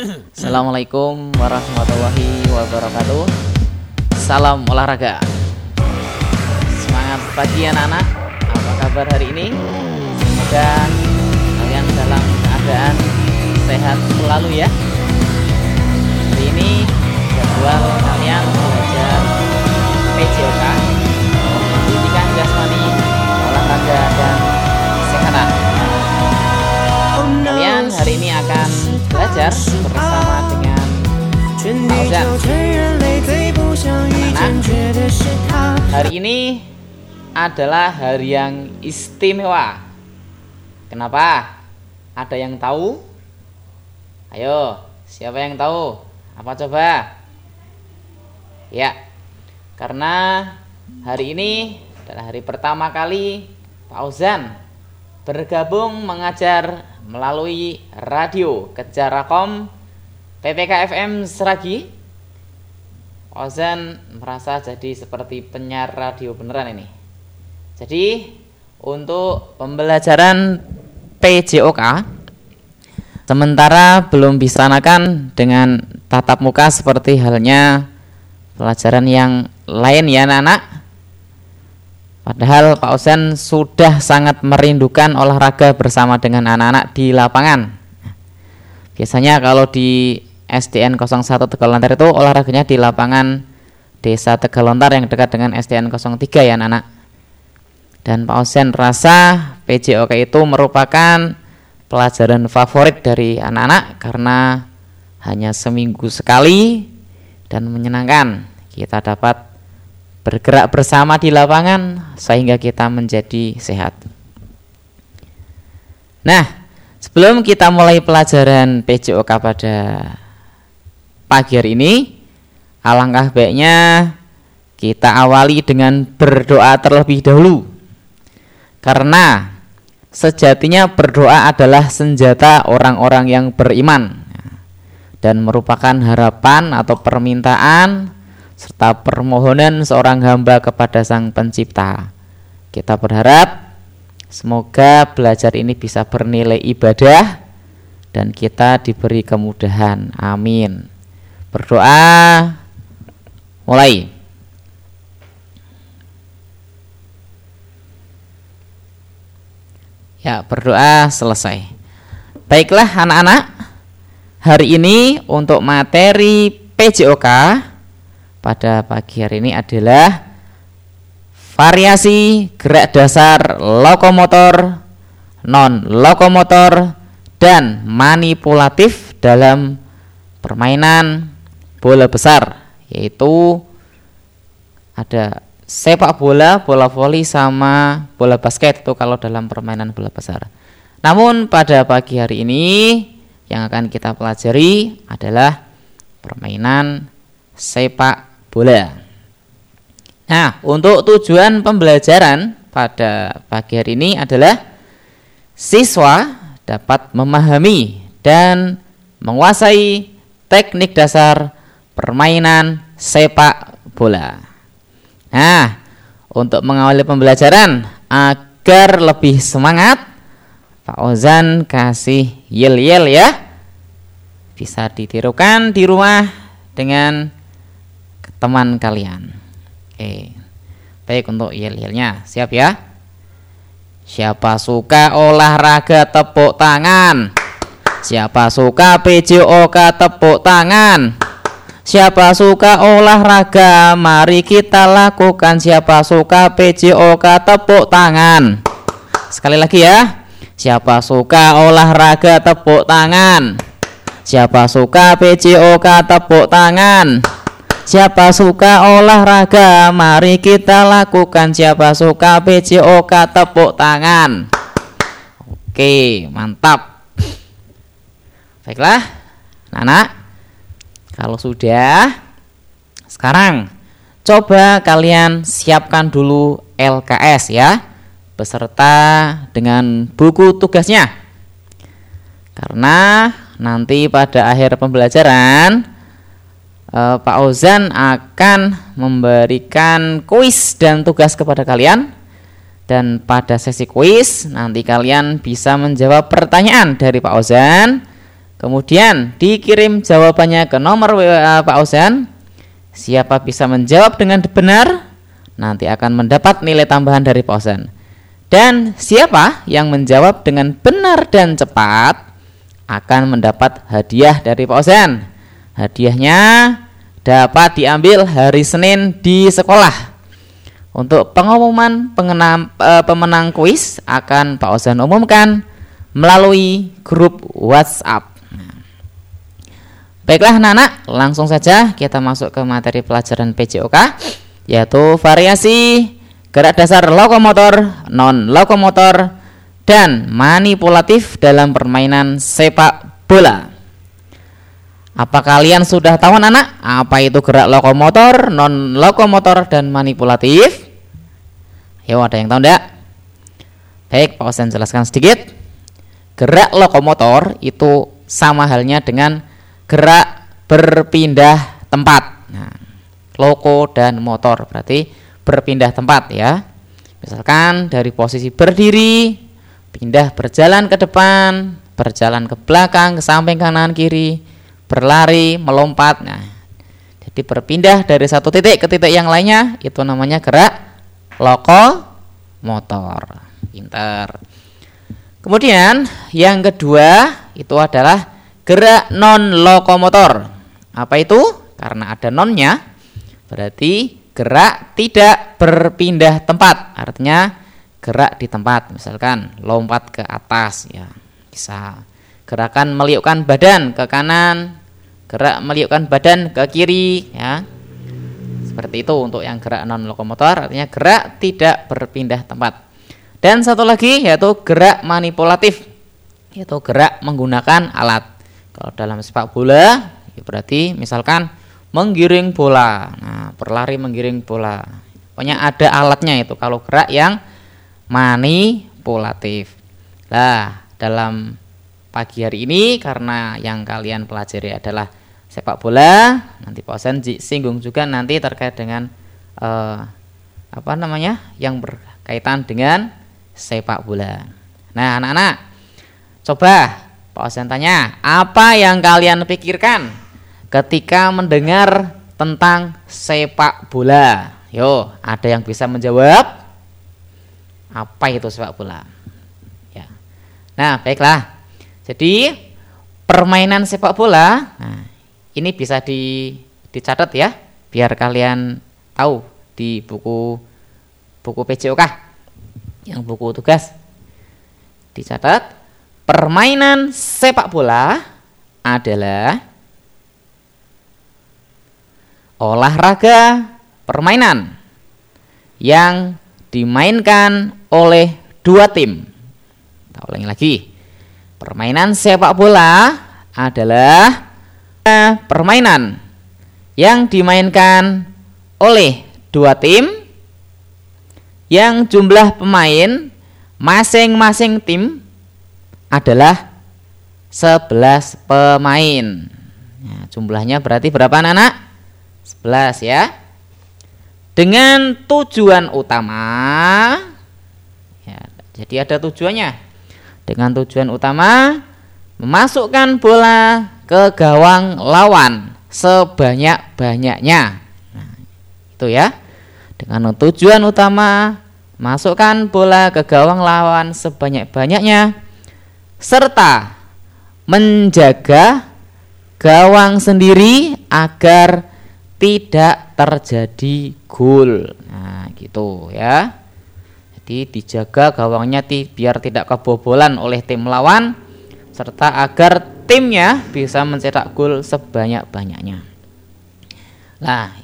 Assalamualaikum warahmatullahi wabarakatuh. Salam olahraga. Semangat pagi anak-anak. Apa kabar hari ini? Semoga kalian dalam keadaan sehat selalu ya. Hari ini jadwal kalian belajar PJOK belajar bersama dengan Fauzan hari ini adalah hari yang istimewa Kenapa? Ada yang tahu? Ayo, siapa yang tahu? Apa coba? Ya, karena hari ini adalah hari pertama kali Pak Ozan bergabung mengajar melalui radio Kejarakom PPK FM Seragi. Ozan merasa jadi seperti penyiar radio beneran ini. Jadi untuk pembelajaran PJOK sementara belum disanakan dengan tatap muka seperti halnya pelajaran yang lain ya anak-anak Padahal Pak Osen sudah sangat merindukan olahraga bersama dengan anak-anak di lapangan. Biasanya kalau di SDN 01 Tegalontar itu olahraganya di lapangan Desa Tegalontar yang dekat dengan SDN 03 ya anak-anak. Dan Pak Osen rasa PJOK itu merupakan pelajaran favorit dari anak-anak karena hanya seminggu sekali dan menyenangkan. Kita dapat bergerak bersama di lapangan sehingga kita menjadi sehat. Nah, sebelum kita mulai pelajaran PJOK pada pagi hari ini, alangkah baiknya kita awali dengan berdoa terlebih dahulu. Karena sejatinya berdoa adalah senjata orang-orang yang beriman dan merupakan harapan atau permintaan serta permohonan seorang hamba kepada Sang Pencipta. Kita berharap semoga belajar ini bisa bernilai ibadah dan kita diberi kemudahan. Amin. Berdoa mulai. Ya, berdoa selesai. Baiklah anak-anak, hari ini untuk materi PJOK pada pagi hari ini adalah variasi gerak dasar lokomotor, non lokomotor dan manipulatif dalam permainan bola besar yaitu ada sepak bola, bola voli sama bola basket itu kalau dalam permainan bola besar. Namun pada pagi hari ini yang akan kita pelajari adalah permainan sepak bola. Nah, untuk tujuan pembelajaran pada pagi hari ini adalah siswa dapat memahami dan menguasai teknik dasar permainan sepak bola. Nah, untuk mengawali pembelajaran agar lebih semangat, Pak Ozan kasih yel-yel ya. Bisa ditirukan di rumah dengan teman kalian. Oke. Baik untuk yel-yelnya. Siap ya? Siapa suka olahraga tepuk tangan? Siapa suka PJOK tepuk tangan? Siapa suka olahraga? Mari kita lakukan. Siapa suka PJOK tepuk tangan? Sekali lagi ya. Siapa suka olahraga tepuk tangan? Siapa suka PJOK tepuk tangan? Siapa suka olahraga, mari kita lakukan. Siapa suka PJOK, tepuk tangan. Oke, mantap. Baiklah, anak-anak. Kalau sudah, sekarang coba kalian siapkan dulu LKS ya, beserta dengan buku tugasnya. Karena nanti pada akhir pembelajaran uh, Pak Ozan akan memberikan kuis dan tugas kepada kalian. Dan pada sesi kuis nanti kalian bisa menjawab pertanyaan dari Pak Ozan. Kemudian dikirim jawabannya ke nomor WA Pak Osen siapa bisa menjawab dengan benar nanti akan mendapat nilai tambahan dari Pak Osen dan siapa yang menjawab dengan benar dan cepat akan mendapat hadiah dari Pak Osen hadiahnya dapat diambil hari Senin di sekolah untuk pengumuman pengenam, e, pemenang kuis akan Pak Osen umumkan melalui grup WhatsApp. Baiklah anak-anak, langsung saja kita masuk ke materi pelajaran PJOK yaitu variasi gerak dasar lokomotor, non lokomotor dan manipulatif dalam permainan sepak bola. Apa kalian sudah tahu anak? Apa itu gerak lokomotor, non lokomotor dan manipulatif? Yo, ada yang tahu enggak? Baik, Pak Osen jelaskan sedikit. Gerak lokomotor itu sama halnya dengan gerak berpindah tempat. Nah, loko dan motor berarti berpindah tempat ya. Misalkan dari posisi berdiri pindah berjalan ke depan, berjalan ke belakang, ke samping kanan kiri, berlari, melompat. Nah, jadi berpindah dari satu titik ke titik yang lainnya itu namanya gerak loko motor. Pinter. Kemudian yang kedua itu adalah gerak non lokomotor. Apa itu? Karena ada nonnya, berarti gerak tidak berpindah tempat. Artinya gerak di tempat, misalkan lompat ke atas ya. Bisa gerakan meliukkan badan ke kanan, gerak meliukkan badan ke kiri ya. Seperti itu untuk yang gerak non lokomotor, artinya gerak tidak berpindah tempat. Dan satu lagi yaitu gerak manipulatif, yaitu gerak menggunakan alat. Kalau dalam sepak bola, ya berarti misalkan menggiring bola. Nah, berlari menggiring bola. Pokoknya ada alatnya itu kalau gerak yang manipulatif. Nah, dalam pagi hari ini karena yang kalian pelajari adalah sepak bola, nanti Pak Osen singgung juga nanti terkait dengan eh, apa namanya? yang berkaitan dengan sepak bola. Nah, anak-anak, coba Pak Osen tanya, apa yang kalian pikirkan ketika mendengar tentang sepak bola? Yo, ada yang bisa menjawab? Apa itu sepak bola? Ya. Nah, baiklah. Jadi permainan sepak bola, nah, ini bisa di, dicatat ya, biar kalian tahu di buku buku PJOK yang buku tugas dicatat Permainan sepak bola adalah olahraga permainan yang dimainkan oleh dua tim. Kita ulangi lagi. Permainan sepak bola adalah permainan yang dimainkan oleh dua tim yang jumlah pemain masing-masing tim adalah 11 pemain. Nah, jumlahnya berarti berapa anak-anak? 11 ya. Dengan tujuan utama ya, jadi ada tujuannya. Dengan tujuan utama memasukkan bola ke gawang lawan sebanyak-banyaknya. Nah, itu ya. Dengan tujuan utama masukkan bola ke gawang lawan sebanyak-banyaknya serta menjaga gawang sendiri agar tidak terjadi gol. Nah, gitu ya. Jadi dijaga gawangnya biar tidak kebobolan oleh tim lawan serta agar timnya bisa mencetak gol sebanyak-banyaknya. Nah,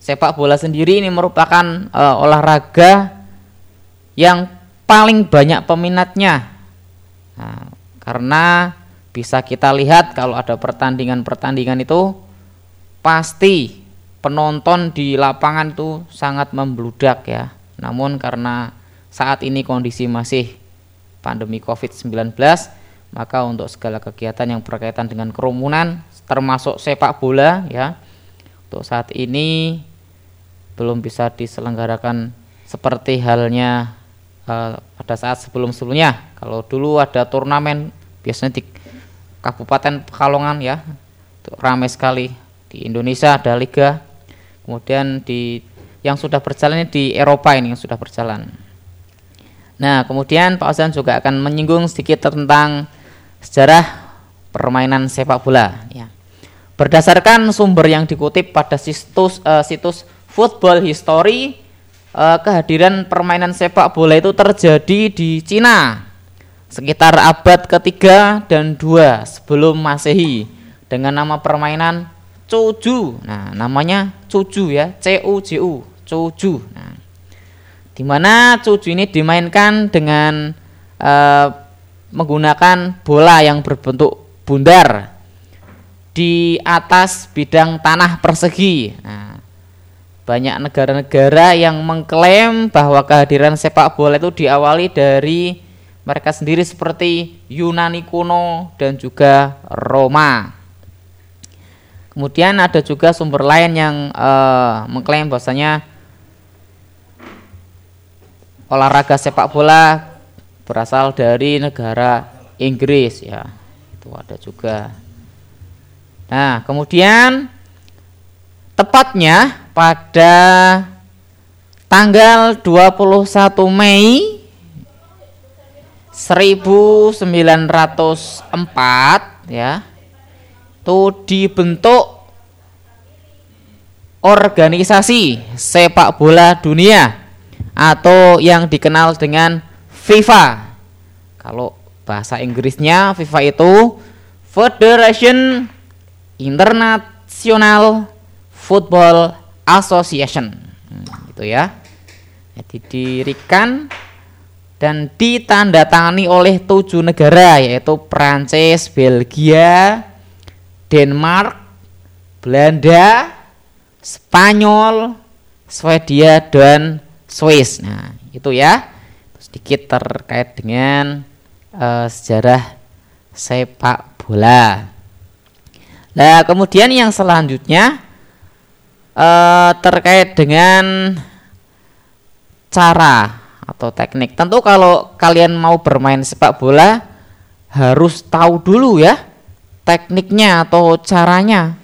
sepak bola sendiri ini merupakan uh, olahraga yang paling banyak peminatnya. Nah, karena bisa kita lihat kalau ada pertandingan-pertandingan itu pasti penonton di lapangan itu sangat membludak ya. Namun karena saat ini kondisi masih pandemi Covid-19, maka untuk segala kegiatan yang berkaitan dengan kerumunan termasuk sepak bola ya. Untuk saat ini belum bisa diselenggarakan seperti halnya uh, pada saat sebelum-sebelumnya. Kalau dulu ada turnamen biasanya di, Kabupaten Pekalongan ya ramai sekali di Indonesia ada liga kemudian di yang sudah berjalan di Eropa ini yang sudah berjalan nah kemudian Pak Ozan juga akan menyinggung sedikit tentang sejarah permainan sepak bola. Ya. Berdasarkan sumber yang dikutip pada situs uh, situs Football History uh, kehadiran permainan sepak bola itu terjadi di Cina sekitar abad ketiga dan dua sebelum masehi dengan nama permainan cuju nah namanya cuju ya C U J U cuju nah di mana cuju ini dimainkan dengan uh, menggunakan bola yang berbentuk bundar di atas bidang tanah persegi nah banyak negara-negara yang mengklaim bahwa kehadiran sepak bola itu diawali dari mereka sendiri seperti Yunani kuno dan juga Roma. Kemudian ada juga sumber lain yang uh, mengklaim bahwasanya olahraga sepak bola berasal dari negara Inggris ya. Itu ada juga. Nah, kemudian tepatnya pada tanggal 21 Mei 1904 ya itu dibentuk organisasi sepak bola dunia atau yang dikenal dengan FIFA. Kalau bahasa Inggrisnya FIFA itu Federation International Football Association. Hmm, itu ya. Didirikan dan ditandatangani oleh tujuh negara yaitu Prancis, Belgia, Denmark, Belanda, Spanyol, Swedia dan Swiss. Nah, itu ya sedikit terkait dengan uh, sejarah sepak bola. Nah, kemudian yang selanjutnya uh, terkait dengan cara atau teknik. Tentu kalau kalian mau bermain sepak bola harus tahu dulu ya tekniknya atau caranya.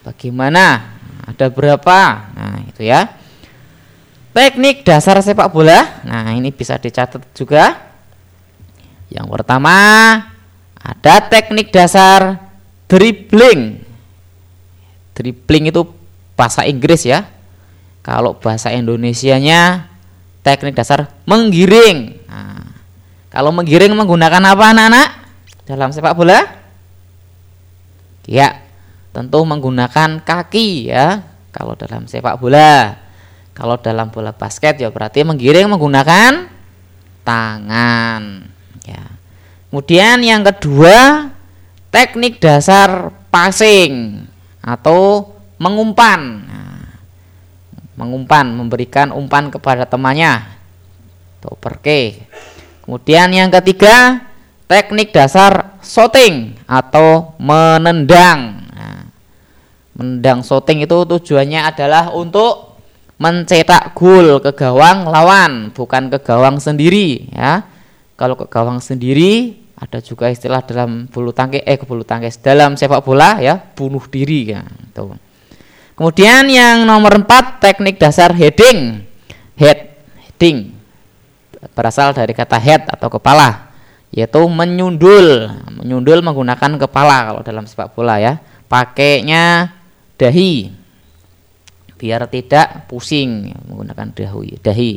Bagaimana? Ada berapa? Nah, itu ya. Teknik dasar sepak bola. Nah, ini bisa dicatat juga. Yang pertama ada teknik dasar dribbling. Dribbling itu bahasa Inggris ya. Kalau bahasa Indonesianya teknik dasar menggiring. Nah, kalau menggiring menggunakan apa anak-anak dalam sepak bola? Ya, tentu menggunakan kaki ya. Kalau dalam sepak bola, kalau dalam bola basket ya berarti menggiring menggunakan tangan. Ya. Kemudian yang kedua teknik dasar passing atau mengumpan mengumpan, memberikan umpan kepada temannya. Tuh perke. Kemudian yang ketiga, teknik dasar shooting atau menendang. Nah, menendang shooting itu tujuannya adalah untuk mencetak gol ke gawang lawan, bukan ke gawang sendiri ya. Kalau ke gawang sendiri ada juga istilah dalam bulu tangkis eh bulu tangkis dalam sepak bola ya bunuh diri ya. Tuh. Kemudian yang nomor empat teknik dasar heading. Head heading berasal dari kata head atau kepala yaitu menyundul. Menyundul menggunakan kepala kalau dalam sepak bola ya. Pakainya dahi biar tidak pusing menggunakan dahi. dahi.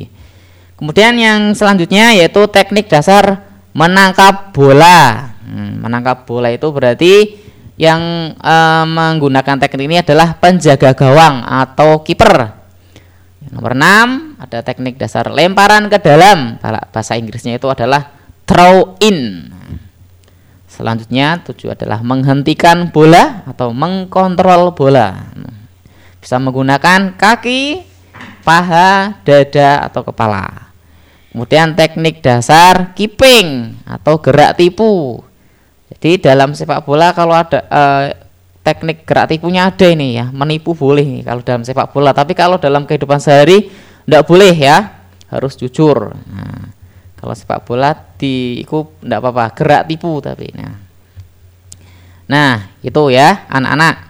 Kemudian yang selanjutnya yaitu teknik dasar menangkap bola. Hmm, menangkap bola itu berarti yang e, menggunakan teknik ini adalah penjaga gawang atau kiper. Nomor 6 ada teknik dasar lemparan ke dalam. Bahasa Inggrisnya itu adalah throw in. Selanjutnya tujuh adalah menghentikan bola atau mengkontrol bola. Bisa menggunakan kaki, paha, dada atau kepala. Kemudian teknik dasar keeping atau gerak tipu jadi dalam sepak bola kalau ada uh, teknik gerak tipunya ada ini ya, menipu boleh kalau dalam sepak bola. Tapi kalau dalam kehidupan sehari tidak boleh ya, harus jujur. Nah, kalau sepak bola di itu tidak apa-apa, gerak tipu tapi. Nah. Nah, itu ya anak-anak.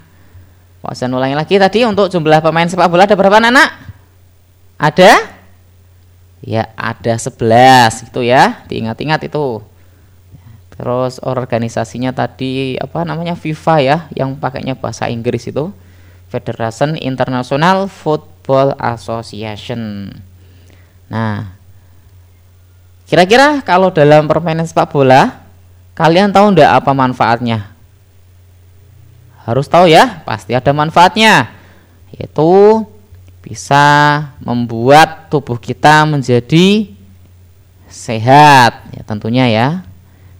Ustaz ulangi lagi tadi untuk jumlah pemain sepak bola ada berapa anak-anak? Ada? Ya, ada 11 itu ya. Diingat-ingat itu. Terus organisasinya tadi apa namanya FIFA ya yang pakainya bahasa Inggris itu. Federation International Football Association. Nah, kira-kira kalau dalam permainan sepak bola, kalian tahu enggak apa manfaatnya? Harus tahu ya, pasti ada manfaatnya. Yaitu bisa membuat tubuh kita menjadi sehat, ya tentunya ya.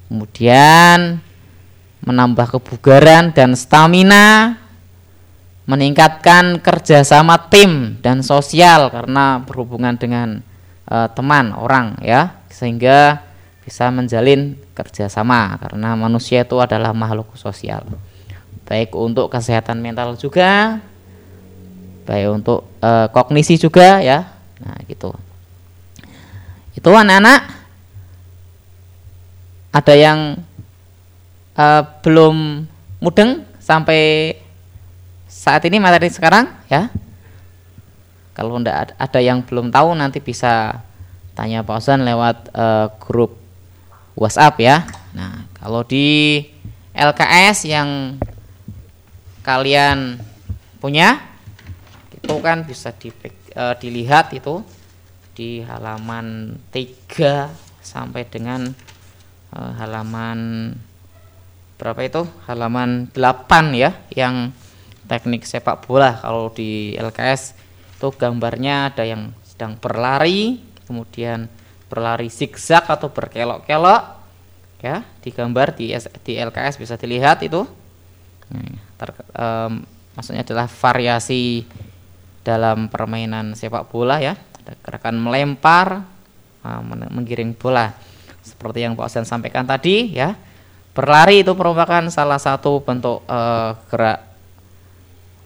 Kemudian menambah kebugaran dan stamina meningkatkan kerjasama tim dan sosial karena berhubungan dengan e, teman orang ya sehingga bisa menjalin kerjasama karena manusia itu adalah makhluk sosial baik untuk kesehatan mental juga. Baik untuk e, kognisi juga ya. Nah gitu. Itu anak-anak. Ada yang e, belum mudeng sampai saat ini materi sekarang ya. Kalau tidak ada yang belum tahu nanti bisa tanya Pak Ozan lewat uh, grup WhatsApp ya. Nah kalau di LKS yang kalian punya itu kan bisa di, uh, dilihat itu di halaman 3 sampai dengan uh, halaman berapa itu? Halaman 8 ya yang teknik sepak bola. Kalau di LKS itu gambarnya ada yang sedang berlari kemudian berlari zigzag atau berkelok-kelok ya. Digambar di di LKS bisa dilihat itu ter, um, maksudnya adalah variasi dalam permainan sepak bola ya ada gerakan melempar uh, menggiring bola seperti yang Pak Osen sampaikan tadi ya berlari itu merupakan salah satu bentuk uh, gerak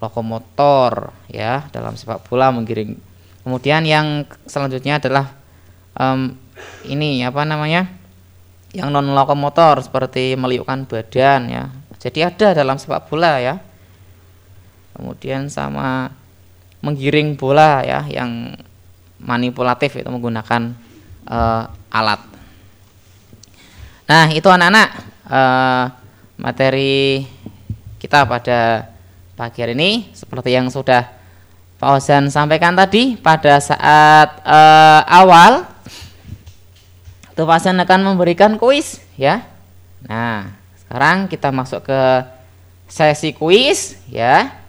lokomotor ya dalam sepak bola menggiring. Kemudian yang selanjutnya adalah um, ini apa namanya? Yang non lokomotor seperti meliukkan badan ya. Jadi ada dalam sepak bola ya. Kemudian sama menggiring bola ya yang manipulatif itu menggunakan uh, alat. Nah, itu anak-anak uh, materi kita pada pagi hari ini seperti yang sudah Pak Ozan sampaikan tadi pada saat uh, awal itu Pak Ozan akan memberikan kuis ya. Nah, sekarang kita masuk ke sesi kuis ya.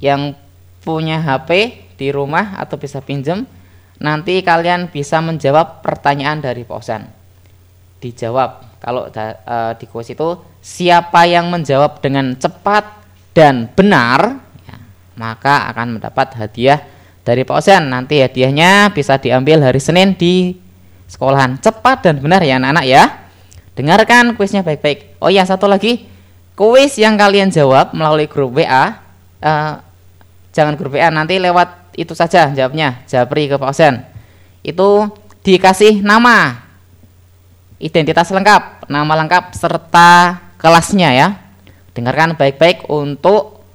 Yang punya HP di rumah atau bisa pinjam nanti kalian bisa menjawab pertanyaan dari Ozan. Dijawab kalau uh, di kuis itu siapa yang menjawab dengan cepat dan benar ya, maka akan mendapat hadiah dari Pak Osen nanti hadiahnya bisa diambil hari Senin di sekolahan cepat dan benar ya anak-anak ya dengarkan kuisnya baik-baik. Oh ya satu lagi. Kuis yang kalian jawab melalui grup WA uh, eh, jangan grup WA nanti lewat itu saja jawabnya. Japri ke Pak Osen. Itu dikasih nama. Identitas lengkap nama lengkap serta kelasnya ya. Dengarkan baik-baik untuk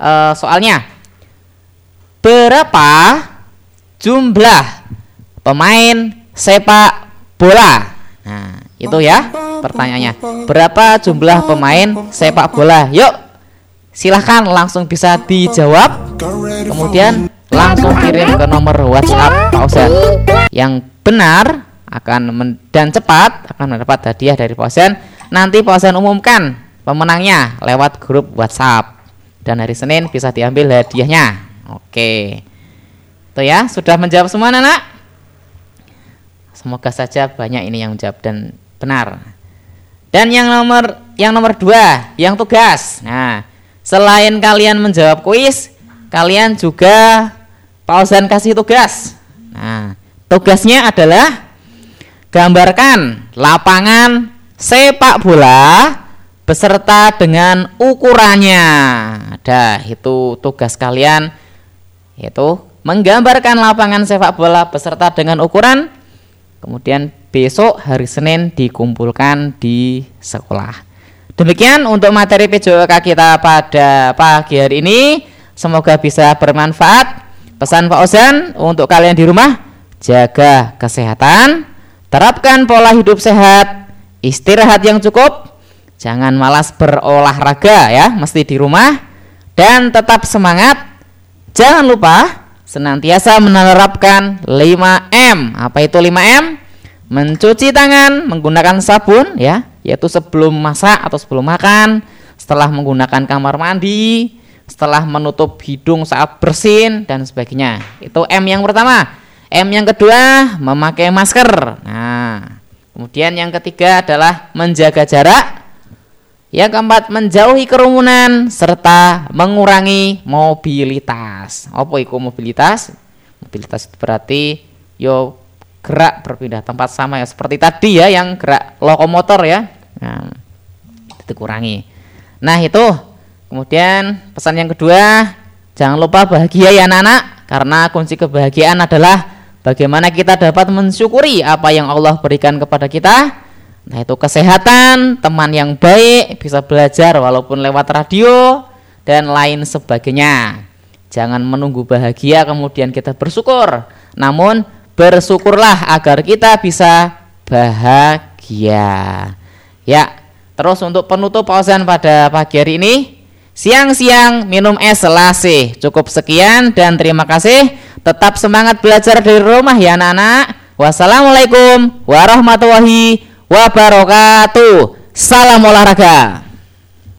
uh, soalnya. Berapa jumlah pemain sepak bola? Nah, itu ya pertanyaannya. Berapa jumlah pemain sepak bola? Yuk, silahkan langsung bisa dijawab. Kemudian langsung kirim ke nomor WhatsApp Pausen. Yang benar akan dan cepat akan mendapat hadiah dari Pausen. Nanti Pausen umumkan pemenangnya lewat grup WhatsApp dan hari Senin bisa diambil hadiahnya. Oke. Itu ya, sudah menjawab semua anak? Semoga saja banyak ini yang menjawab dan benar. Dan yang nomor yang nomor dua, yang tugas. Nah, selain kalian menjawab kuis, kalian juga pausan kasih tugas. Nah, tugasnya adalah gambarkan lapangan sepak bola beserta dengan ukurannya. Ada itu tugas kalian yaitu menggambarkan lapangan sepak bola beserta dengan ukuran. Kemudian besok hari Senin dikumpulkan di sekolah. Demikian untuk materi PJOK kita pada pagi hari ini. Semoga bisa bermanfaat. Pesan Pak Ozan untuk kalian di rumah, jaga kesehatan, terapkan pola hidup sehat, istirahat yang cukup, jangan malas berolahraga ya, mesti di rumah dan tetap semangat. Jangan lupa senantiasa menerapkan 5M. Apa itu 5M? Mencuci tangan menggunakan sabun ya, yaitu sebelum masak atau sebelum makan, setelah menggunakan kamar mandi, setelah menutup hidung saat bersin dan sebagainya. Itu M yang pertama. M yang kedua, memakai masker. Nah, kemudian yang ketiga adalah menjaga jarak. Yang keempat, menjauhi kerumunan serta mengurangi mobilitas. Apa itu mobilitas? Mobilitas itu berarti yo gerak berpindah tempat sama ya. Seperti tadi ya yang gerak lokomotor ya. Nah, itu kurangi nah itu. Kemudian pesan yang kedua jangan lupa bahagia ya anak-anak. Karena kunci kebahagiaan adalah bagaimana kita dapat mensyukuri apa yang Allah berikan kepada kita. Nah itu kesehatan teman yang baik bisa belajar walaupun lewat radio dan lain sebagainya. Jangan menunggu bahagia kemudian kita bersyukur. Namun bersyukurlah agar kita bisa bahagia. Ya, terus untuk penutup pausan pada pagi hari ini, siang-siang minum es selasi. Cukup sekian dan terima kasih. Tetap semangat belajar dari rumah ya anak-anak. Wassalamualaikum warahmatullahi wabarakatuh. Salam olahraga.